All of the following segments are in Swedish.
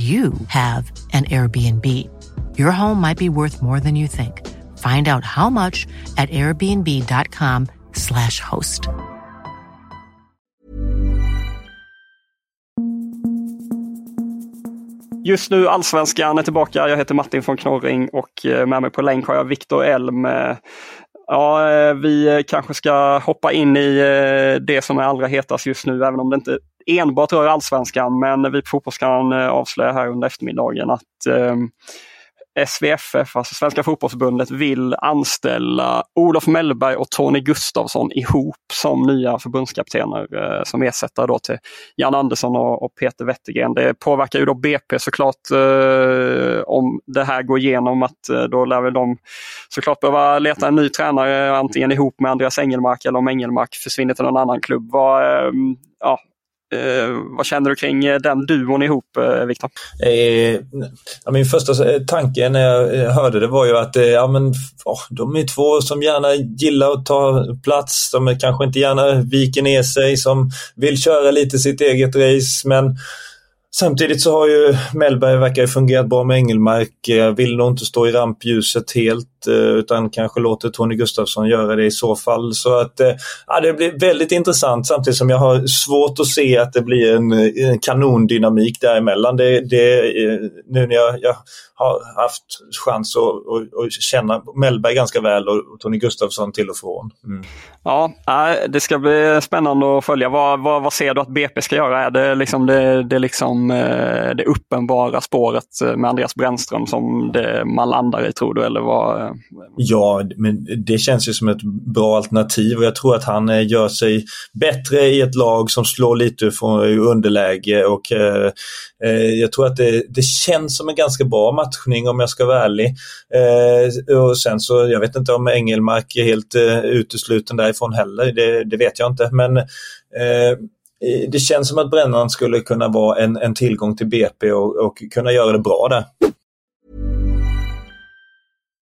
you have an Airbnb. Your home might be worth more than you think. Find out how much at airbnb.com/slash host. Just nu Allsvenskan är tillbaka. Jag heter Martin von Knorring och eh, med mig på länk har jag Viktor Elm. Eh, ja, eh, vi kanske ska hoppa in i det som är allra hetast just nu, även om det inte enbart rör allsvenskan. Men vi på Fotbollskanalen eh, avslöjar här under eftermiddagen att eh, SVFF, alltså Svenska fotbollsförbundet, vill anställa Olof Mellberg och Tony Gustavsson ihop som nya förbundskaptener eh, som ersättare då till Jan Andersson och, och Peter Wettergren. Det påverkar ju då BP såklart eh, om det här går igenom att eh, då lär väl de såklart behöva leta en ny tränare antingen ihop med Andreas Engelmark eller om Engelmark försvinner till någon annan klubb. Var, eh, ja, Eh, vad känner du kring eh, den duon ihop, eh, Viktor? Eh, min första eh, tanke när jag eh, hörde det var ju att eh, ja, men, oh, de är två som gärna gillar att ta plats. som kanske inte gärna viker ner sig, som vill köra lite sitt eget race. Men Samtidigt så har ju Mellberg verkar fungerat bra med Engelmark. Vill nog inte stå i rampljuset helt Eh, utan kanske låter Tony Gustafsson göra det i så fall. Så att eh, ja, det blir väldigt intressant samtidigt som jag har svårt att se att det blir en, en kanondynamik däremellan. Det, det, eh, nu när jag, jag har haft chans att, att, att känna Mellberg ganska väl och Tony Gustafsson till och från. Mm. Ja, det ska bli spännande att följa. Vad, vad, vad ser du att BP ska göra? Är det liksom det, det, liksom, det uppenbara spåret med Andreas Brännström som det man landar i tror du? Eller vad? Ja, men det känns ju som ett bra alternativ och jag tror att han eh, gör sig bättre i ett lag som slår lite från eh, underläge och eh, eh, jag tror att det, det känns som en ganska bra matchning om jag ska vara ärlig. Eh, och sen så, jag vet inte om Engelmark är helt eh, utesluten därifrån heller, det, det vet jag inte. Men eh, det känns som att Brännan skulle kunna vara en, en tillgång till BP och, och kunna göra det bra där.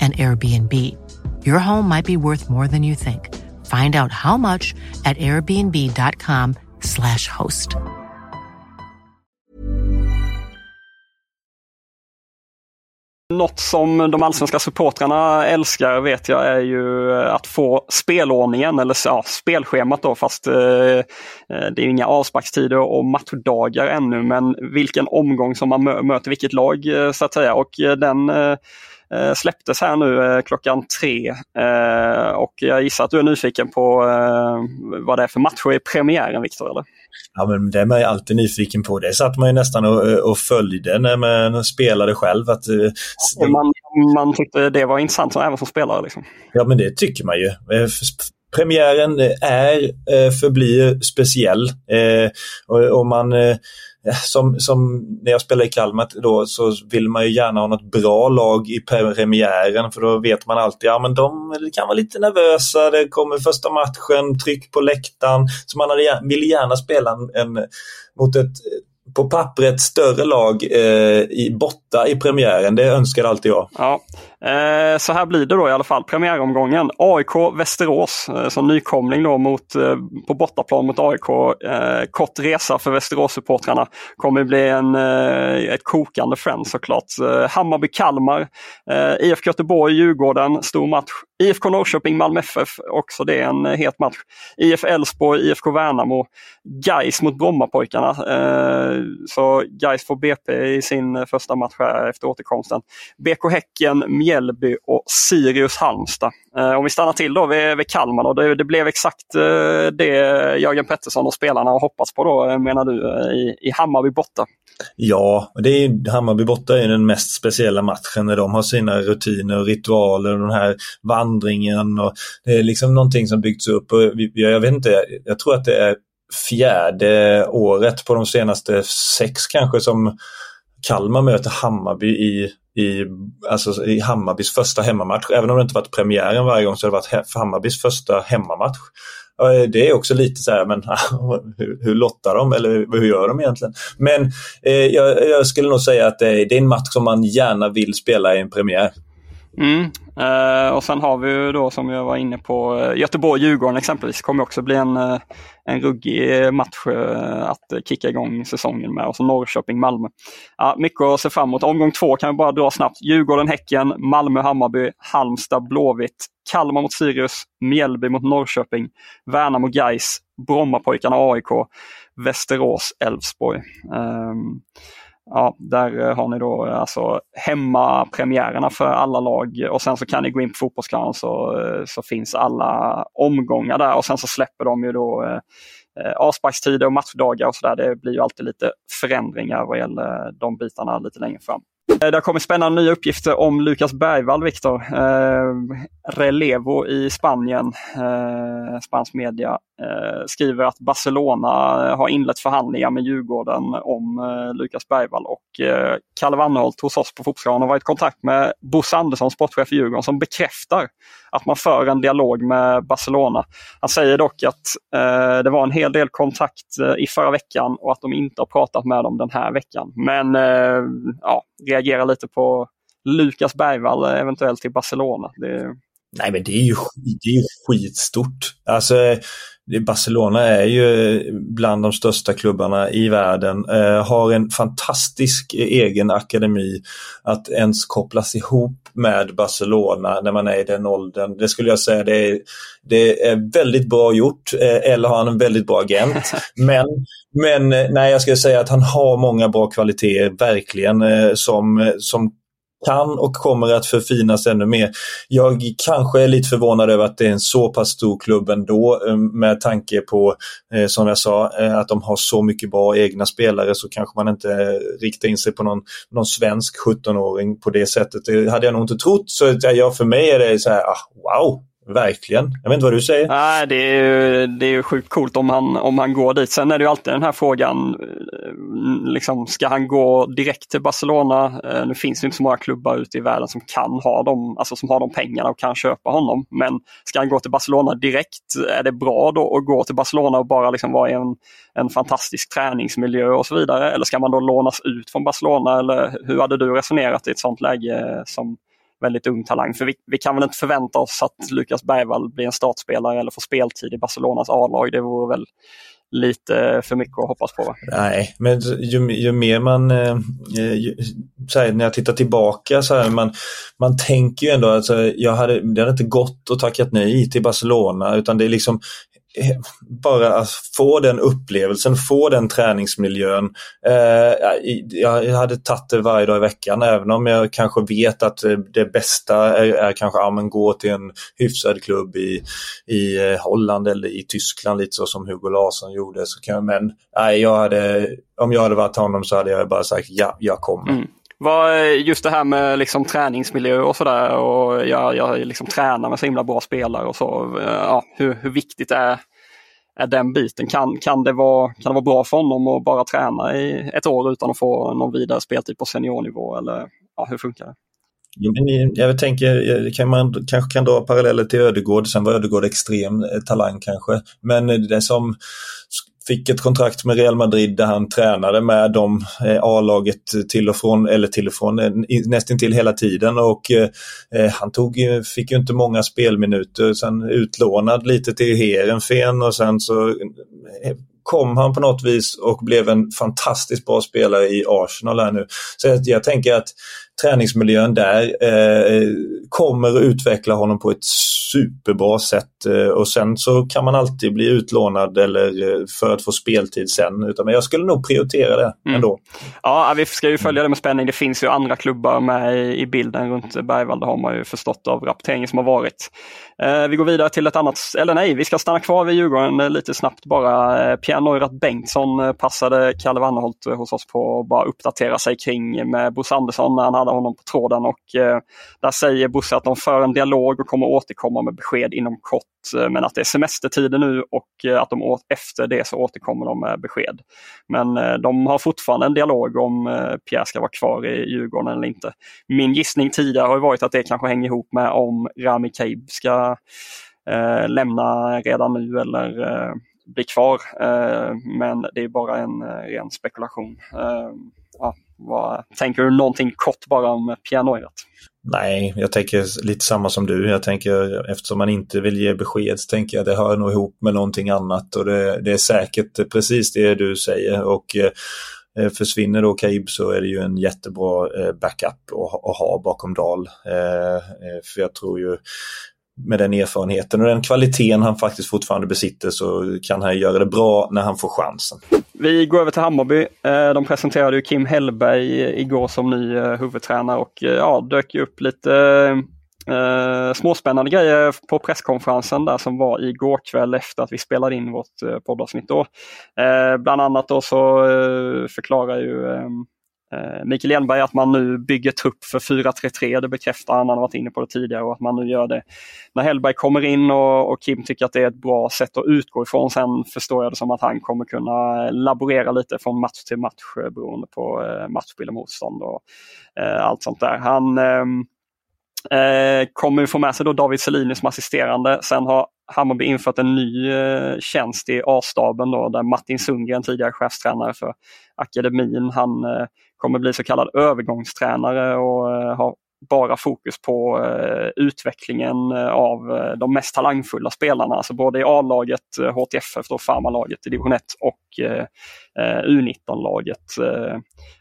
and Airbnb. Your home might be worth more than you think. Find out how much at airbnb.com/slash host. Något som de allsvenska supportrarna älskar vet jag är ju eh, att få spelordningen eller ja, spelschemat då fast eh, eh det är inga avsparkstider och matchdagar ännu men vilken omgång som man mö möter vilket lag eh, så att säga och den eh, släpptes här nu klockan tre och jag gissar att du är nyfiken på vad det är för matcher i premiären Viktor? Eller? Ja, men det är man ju alltid nyfiken på. Det satt man ju nästan och, och följde när man spelade själv. Att, man, man tyckte det var intressant även som spelare. Liksom. Ja, men det tycker man ju. Premiären är, förblir speciell. Och man Eh, som, som när jag spelar i Kalmar då så vill man ju gärna ha något bra lag i premiären för då vet man alltid ja men de kan vara lite nervösa, det kommer första matchen, tryck på läktaren. Så man vill gärna spela en, en mot ett på pappret större lag eh, i etta i premiären. Det önskar alltid jag. Ja, eh, så här blir det då i alla fall. Premiäromgången. AIK Västerås eh, som nykomling då mot, eh, på bortaplan mot AIK. Eh, kort resa för Västerås-supportrarna. Kommer bli en, eh, ett kokande Friends såklart. Eh, Hammarby-Kalmar. Eh, IFK Göteborg, Djurgården, stor match. IFK Norrköping, Malmö FF, också det är en het match. IF Elfsborg, IFK Värnamo. Gais mot Brommapojkarna. Så Gais får BP i sin första match här efter återkomsten. BK Häcken, Mjällby och Sirius Halmstad. Eh, om vi stannar till då vid, vid Kalmar, då, det, det blev exakt eh, det Jörgen Pettersson och spelarna har hoppats på då, eh, menar du, eh, i, i Hammarby borta. Ja, det är, Hammarby borta är den mest speciella matchen när de har sina rutiner och ritualer och den här vandringen. Och det är liksom någonting som byggts upp. Och jag vet inte, jag tror att det är fjärde året på de senaste sex kanske som Kalmar möter Hammarby i, i, alltså i Hammarbys första hemmamatch. Även om det inte varit premiären varje gång så har det varit Hammarbys första hemmamatch. Eh, det är också lite så här, men hur, hur lottar de eller hur gör de egentligen? Men eh, jag, jag, skulle nog säga att det är, det är en match som man gärna vill spela i en premiär. Mm. Uh, och sen har vi ju då som jag var inne på eh, Göteborg-Djurgården exempelvis kommer också bli en, eh, en ruggig match att kicka igång säsongen med. Och så Norrköping-Malmö. Ja, mycket att se fram emot. Omgång två kan vi bara dra snabbt. Djurgården-Häcken, Malmö-Hammarby, Halmstad-Blåvitt, Kalmar mot Sirius, Mjällby mot Norrköping, Värnamo-Gais, Brommapojkarna-AIK, Västerås-Elfsborg. Um, Ja, där eh, har ni då eh, alltså hemmapremiärerna för alla lag och sen så kan ni gå in på fotbollskanalen så, eh, så finns alla omgångar där och sen så släpper de ju då eh, avsparkstider och matchdagar och sådär. Det blir ju alltid lite förändringar vad gäller de bitarna lite längre fram. Eh, det har kommit spännande nya uppgifter om Lukas Bergvall, Viktor. Eh, Relevo i Spanien, eh, spansk media, eh, skriver att Barcelona eh, har inlett förhandlingar med Djurgården om eh, Lukas Bergvall och eh, Kalle Wannholt hos oss på Fotbollskanalen har varit i kontakt med Bosse Andersson, sportchef i Djurgården, som bekräftar att man för en dialog med Barcelona. Han säger dock att eh, det var en hel del kontakt eh, i förra veckan och att de inte har pratat med dem den här veckan. Men eh, ja, reagerar lite på Lukas Bergvall eh, eventuellt till Barcelona. Det, Nej men det är ju, det är ju skitstort. Alltså Barcelona är ju bland de största klubbarna i världen. Eh, har en fantastisk egen akademi. Att ens kopplas ihop med Barcelona när man är i den åldern. Det skulle jag säga det är, det är väldigt bra gjort. Eh, eller har han en väldigt bra agent. Men, men eh, nej, jag skulle säga att han har många bra kvaliteter, verkligen, eh, som, som kan och kommer att förfinas ännu mer. Jag kanske är lite förvånad över att det är en så pass stor klubb ändå eh, med tanke på, eh, som jag sa, eh, att de har så mycket bra egna spelare så kanske man inte riktar in sig på någon, någon svensk 17-åring på det sättet. Det hade jag nog inte trott. Så ja, för mig är det så här, ah, wow, Verkligen. Jag vet inte vad du säger? Nej, det är ju, det är ju sjukt coolt om han, om han går dit. Sen är det ju alltid den här frågan, eh, liksom, ska han gå direkt till Barcelona? Eh, nu finns det inte så många klubbar ute i världen som kan ha dem, alltså som har de pengarna och kan köpa honom. Men ska han gå till Barcelona direkt? Är det bra då att gå till Barcelona och bara liksom vara i en, en fantastisk träningsmiljö och så vidare? Eller ska man då lånas ut från Barcelona? Eller hur hade du resonerat i ett sånt läge eh, som väldigt ung talang. För vi, vi, kan väl inte förvänta oss att Lukas Bergvall blir en startspelare eller får speltid i Barcelonas A-lag. Det vore väl lite för mycket att hoppas på. Nej, men ju, ju mer man, eh, eh ju, här, när jag tittar tillbaka så här, man, man tänker ju ändå att alltså, jag hade, det hade inte gått att tacka nej till Barcelona utan det är liksom bara få den upplevelsen, få den träningsmiljön. Eh, jag hade tagit det varje dag i veckan även om jag kanske vet att eh, det bästa är, är kanske att ja, gå till en hyfsad klubb i, i eh, Holland eller i Tyskland lite så som Hugo Larsson gjorde. Så kan, men nej, jag hade, om jag hade varit honom så hade jag bara sagt ja, jag kommer. Mm. Eh, just det här med liksom träningsmiljö och sådär och jag, jag liksom tränar med så himla bra spelare och så. Eh, ja, hur, hur viktigt är, är den biten? Kan, kan, det vara, kan det vara bra för honom att bara träna i ett år utan att få någon vidare speltid på seniornivå? Eller ja, hur funkar det? Jag tänker, eh, kan man kanske kan dra paralleller till Ödegård. Sen var Ödegård extrem talang kanske. Men det som fick ett kontrakt med Real Madrid där han tränade med dem, eh, A-laget till och från, eller till och från, eh, nästan till hela tiden och eh, eh han tog, fick ju inte många spelminuter, sen utlånad lite till Heerenveen och sen så eh, kom han på något vis och blev en fantastiskt bra spelare i Arsenal här nu. Så jag, jag tänker att träningsmiljön där eh, kommer att utveckla honom på ett superbra sätt eh, och sen så kan man alltid bli utlånad eller eh, för att få speltid sen. Utan, men jag skulle nog prioritera det mm. ändå. Ja, vi ska ju följa det med spänning. Det finns ju andra klubbar med i bilden runt Bergvall. Det har man ju förstått av rapporteringen som har varit. Eh, vi går vidare till ett annat, eller nej, vi ska stanna kvar vid Djurgården eh, lite snabbt bara. Eh, Pierre Neurath Bengtsson passade Kalle Wannerholt hos oss på att bara uppdatera sig kring med Bosse Andersson när han hade honom på tråden och eh, där säger Bosse att de för en dialog och kommer återkomma med besked inom kort. Eh, men att det är semestertider nu och eh, att de efter det så återkommer de med besked. Men eh, de har fortfarande en dialog om eh, Pierre ska vara kvar i Djurgården eller inte. Min gissning tidigare har varit att det kanske hänger ihop med om Rami Kaib ska eh, lämna redan nu eller eh, bli kvar. men det är bara en ren spekulation. Ja, vad, tänker du någonting kort bara om Pierre Nej, jag tänker lite samma som du. Jag tänker eftersom man inte vill ge besked så tänker jag att det hör nog ihop med någonting annat och det, det är säkert precis det du säger. Och eh, Försvinner då Kaib så är det ju en jättebra eh, backup att, att ha bakom Dal. Eh, eh för jag tror ju med den erfarenheten och den kvaliteten han faktiskt fortfarande besitter så kan han göra det bra när han får chansen. Vi går över till Hammarby. Eh, de presenterade ju Kim Hellberg igår som ny eh, huvudtränare och eh, ja, dök upp lite eh, småspännande grejer på presskonferensen där som var igår kväll efter att vi spelade in vårt poddavsnitt. Då. Eh, bland annat då så förklarar ju Eh, Mikael Hjelmberg att man nu bygger trupp för 4-3-3, det bekräftar han, han har varit inne på det tidigare och att man nu gör det när Hellberg kommer in och, och, Kim tycker att det är ett bra sätt att utgå ifrån. Sen förstår jag det som att han kommer kunna laborera lite från match till match eh, beroende på eh, matchbild och motstånd och eh, allt sånt där. Han eh, eh, kommer få med sig då David Selini som assisterande. Sen har Hammarby infört en ny eh, tjänst i A-staben då, där Martin Sundgren, tidigare chefstränare för akademin, han eh, kommer bli så kallad övergångstränare och eh, bara fokus på eh, utvecklingen eh, av eh, de mest talangfulla spelarna, alltså både i A-laget, eh, HTFF, då farmalaget i division 1 och eh, U19-laget.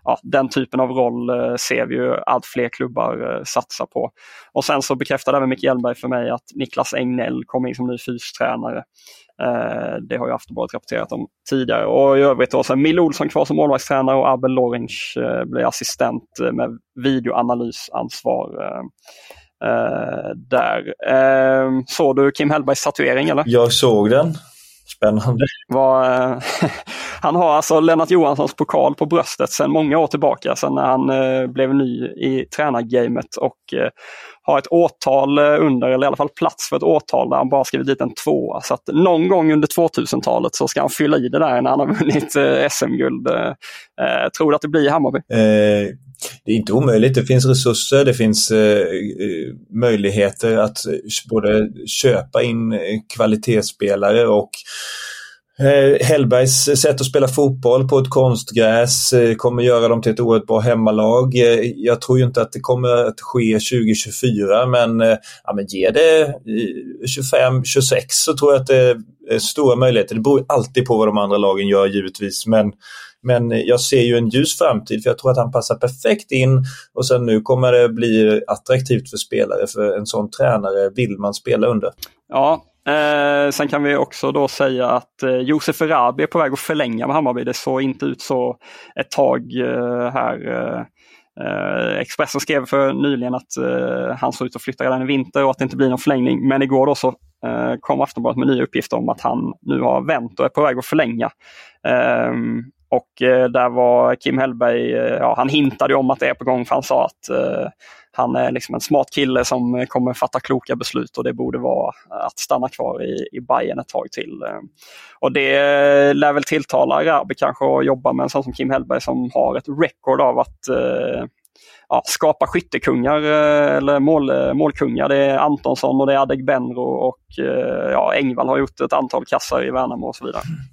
Ja, den typen av roll ser vi ju allt fler klubbar satsa på. Och sen så bekräftade även Micke Hjelmberg för mig att Niklas Egnell kommer in som ny fystränare. Eh, det har ju Aftonbladet rapporterat om tidigare. Och i övrigt då, så Mille Olsson kvar som målvaktstränare och Abel Lorenz eh, blir assistent eh, med videoanalysansvar där. Såg du Kim Hellbergs tatuering eller? Jag såg den. Spännande. Var, han har alltså Lennart Johanssons pokal på bröstet sedan många år tillbaka, sedan när han blev ny i tränargamet och har ett årtal eh, under, eller i alla fall plats för ett årtal där han bara skrivit dit en tvåa. Så att någon gång under 2000-talet så ska han fylla i det där när han har vunnit eh, SM-guld. Eh, eh, tror du att det blir Hammarby? Eh, det är inte omöjligt. Det finns resurser, det finns eh, eh möjligheter att eh, både köpa in eh, kvalitetsspelare och Eh, Hellbergs sätt att spela fotboll på ett konstgräs eh, kommer göra dem till ett oerhört bra hemmalag. Jag tror ju inte att det kommer att ske 2024 men, ja, men ge det 25-26 så tror jag att det är stora möjligheter. Det beror alltid på vad de andra lagen gör givetvis men men jag ser ju en ljus framtid för jag tror att han passar perfekt in och sen nu kommer det bli attraktivt för spelare för en sån tränare vill man spela under. Ja, Eh, sen kan vi också då säga att eh, Josef Erabi är på väg att förlänga med Hammarby. Det såg inte ut så ett tag eh, här. Eh, eh, Expressen skrev för nyligen att eh, han såg ut att flytta redan i vinter och att det inte blir någon förlängning. Men igår då så eh, kom Aftonbladet med nya uppgifter om att han nu har vänt och är på väg att förlänga. Ehm, och eh, där var Kim Hellberg, eh, ja han hintade om att det är på gång för han sa att eh, han är liksom en smart kille som kommer fatta kloka beslut och det borde vara att stanna kvar i, i Bayern ett tag till. Och det lär väl tilltala Rabi kanske att jobba med en sån som Kim Hellberg som har ett record av att eh, ja, skapa skyttekungar eller mål, målkungar. Det är Antonsson och det är Adegbenro och ja, Engvall har gjort ett antal kassar i Värnamo och så vidare. Mm.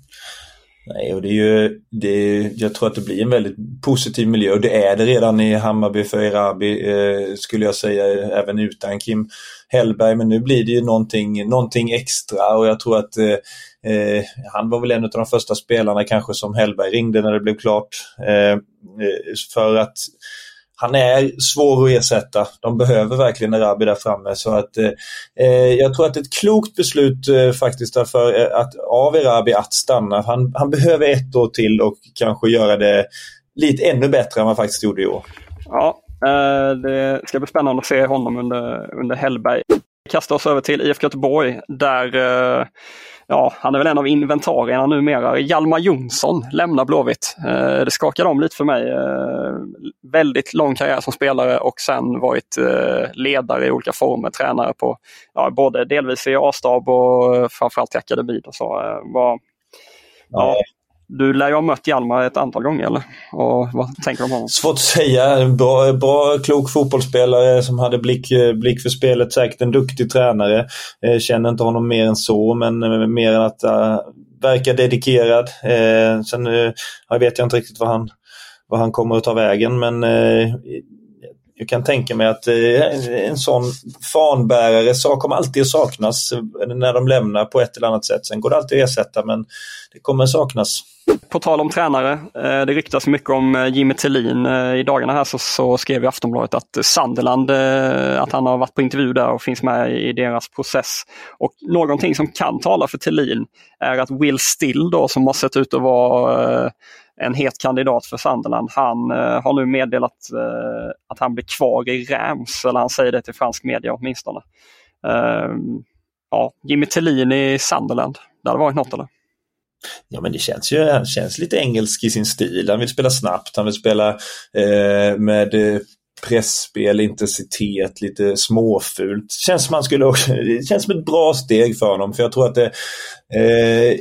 Nej, och det är ju, det är, jag tror att det blir en väldigt positiv miljö och det är det redan i Hammarby för Erabi eh, skulle jag säga, även utan Kim Hellberg. Men nu blir det ju någonting, någonting extra och jag tror att eh, eh han var väl en av de första spelarna kanske som Hellberg ringde när det blev klart. Eh, eh för att han är svår att ersätta. De behöver verkligen Erabi där framme. Så att, eh, eh, jag tror att ett klokt beslut eh, faktiskt därför eh, att, av Erabi att stanna. Han, han behöver ett år till och kanske göra det lite ännu bättre än vad han faktiskt gjorde i år. Ja, eh, det ska bli spännande att se honom under, under Hellberg. Vi kastar oss över till IFK Göteborg där eh, ja, han är väl en av inventarierna numera. Hjalmar Jonsson lämnar Blåvitt. Eh, det skakade om lite för mig. Eh, väldigt lång karriär som spelare och sen varit eh, ledare i olika former, tränare på ja, både delvis i A-stab och framförallt i akademin. Och så, var, ja, du lär ju ha mött Hjalmar ett antal gånger eller? Och vad tänker du om honom? Svårt att säga. Bra, bra klok fotbollsspelare som hade blick, blick för spelet. Säkert en duktig tränare. Eh, känner inte honom mer än så, men eh, mer än att uh, verka dedikerad. Uh, sen uh, jag vet jag inte riktigt vad han, vad han kommer att ta vägen, men uh, jag kan tänka mig att eh, en sån fanbärare så kommer alltid att saknas eh, när de lämnar på ett eller annat sätt. Sen går det alltid att ersätta men det kommer att saknas. På tal om tränare, eh, det ryktas mycket om Jimmy Tillin. I dagarna här så, så skrev Aftonbladet att Sunderland, att han har varit på intervju där och finns med i deras process. Och någonting som kan tala för Tillin är att Will Still då som har sett ut att vara en het kandidat för Sunderland. Han eh, har nu meddelat eh, att han blir kvar i Rams, eller han säger det till fransk media åtminstone. Ehm, ja, Jimmy Tillin i Sunderland, det hade varit något eller? Ja men det känns ju, han känns lite engelsk i sin stil. Han vill spela snabbt, han vill spela eh, med eh, pressspel, intensitet, lite småfult. Känns som, man skulle också, det känns som ett bra steg för honom för jag tror att det, eh,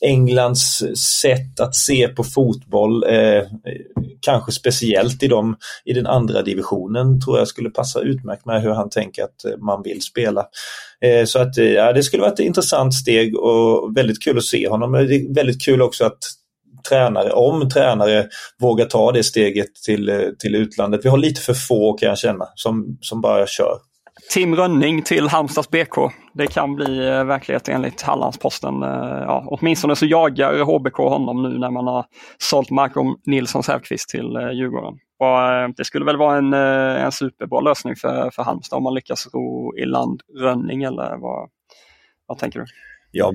Englands sätt att se på fotboll, eh, kanske speciellt i, de, i den andra divisionen, tror jag skulle passa utmärkt med hur han tänker att eh, man vill spela. Eh, så att eh, ja, det skulle vara ett intressant steg och väldigt kul att se honom. Det är väldigt kul också att tränare, om tränare vågar ta det steget till, till utlandet. Vi har lite för få kan jag känna som, som bara kör. Tim Rönning till Halmstads BK. Det kan bli eh, verklighet enligt Hallandsposten. Eh, ja, åtminstone så jagar HBK honom nu när man har sålt Malcolm Nilsson Säfqvist till eh, Djurgården. Och det skulle väl vara en, en superbra lösning för, för Halmstad om man lyckas ro i land Rönning eller vad, vad tänker du? Ja,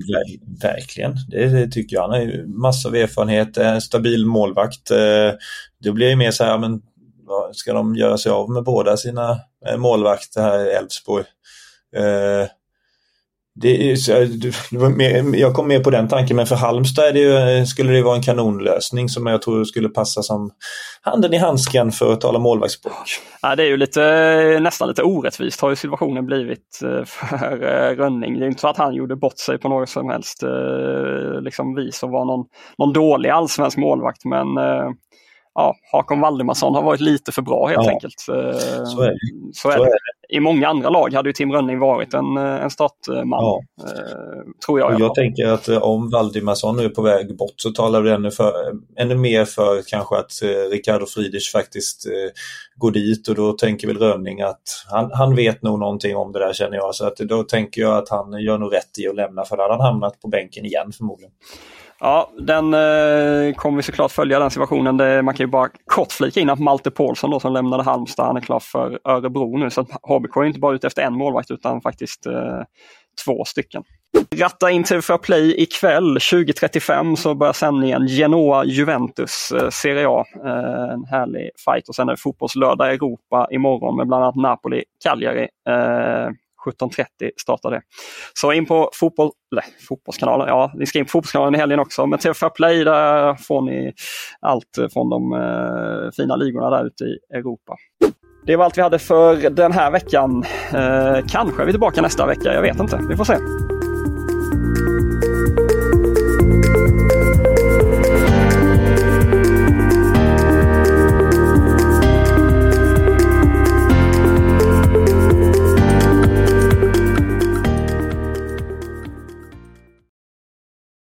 verkligen. Det, det, tycker jag. Han har massor av erfarenhet, en stabil målvakt. Det blir ju mer så här, men ska de göra sig av med båda sina eh, målvakter här i Elfsborg? Eh, det är, jag kom med på den tanken, men för Halmstad det ju, skulle det vara en kanonlösning som jag tror skulle passa som handen i handsken för att tala målvaktsspråk. Ja, det är ju lite, nästan lite orättvist har ju situationen blivit eh, för Rönning. Det är inte så att han gjorde bort sig på något som helst liksom vis och var någon, någon dålig allsvensk målvakt, men ja, Hakon Valdimarsson har varit lite för bra helt ja. enkelt. Så är, är, så är det. I många andra lag hade ju Tim Rönning varit en, en startman. Ja. Eh, tror jag. Och jag tänker att eh, om Valdimarsson nu är på väg bort så talar det ännu, för, ännu mer för kanske att eh, Ricardo Friedrich faktiskt går dit och då tänker väl Rönning att han, han vet nog någonting om det där känner jag. Så att då tänker jag att han gör nog rätt i att lämna för då hade han hamnat på bänken igen förmodligen. Ja, den eh, kommer vi såklart följa den situationen. Det, man kan ju bara kort flika in att Malte Paulsson då, som lämnade Halmstad, han är klar för Örebro nu. Så HBK är inte bara ute efter en målvakt utan faktiskt eh, två stycken. Ratta in TV4 Play ikväll 20.35 så börjar sändningen Genoa-Juventus eh, Serie A. Eh, en härlig fight och sen är det fotbollslördag i Europa imorgon med bland annat Napoli-Cagliari. Eh, 17.30 startar det. Så in på fotboll, nej, fotbollskanalen, ja ni ska in på fotbollskanalen i helgen också. Men TV4 Play där får ni allt från de eh, fina ligorna där ute i Europa. Det var allt vi hade för den här veckan. Eh, kanske är vi tillbaka nästa vecka, jag vet inte. Vi får se.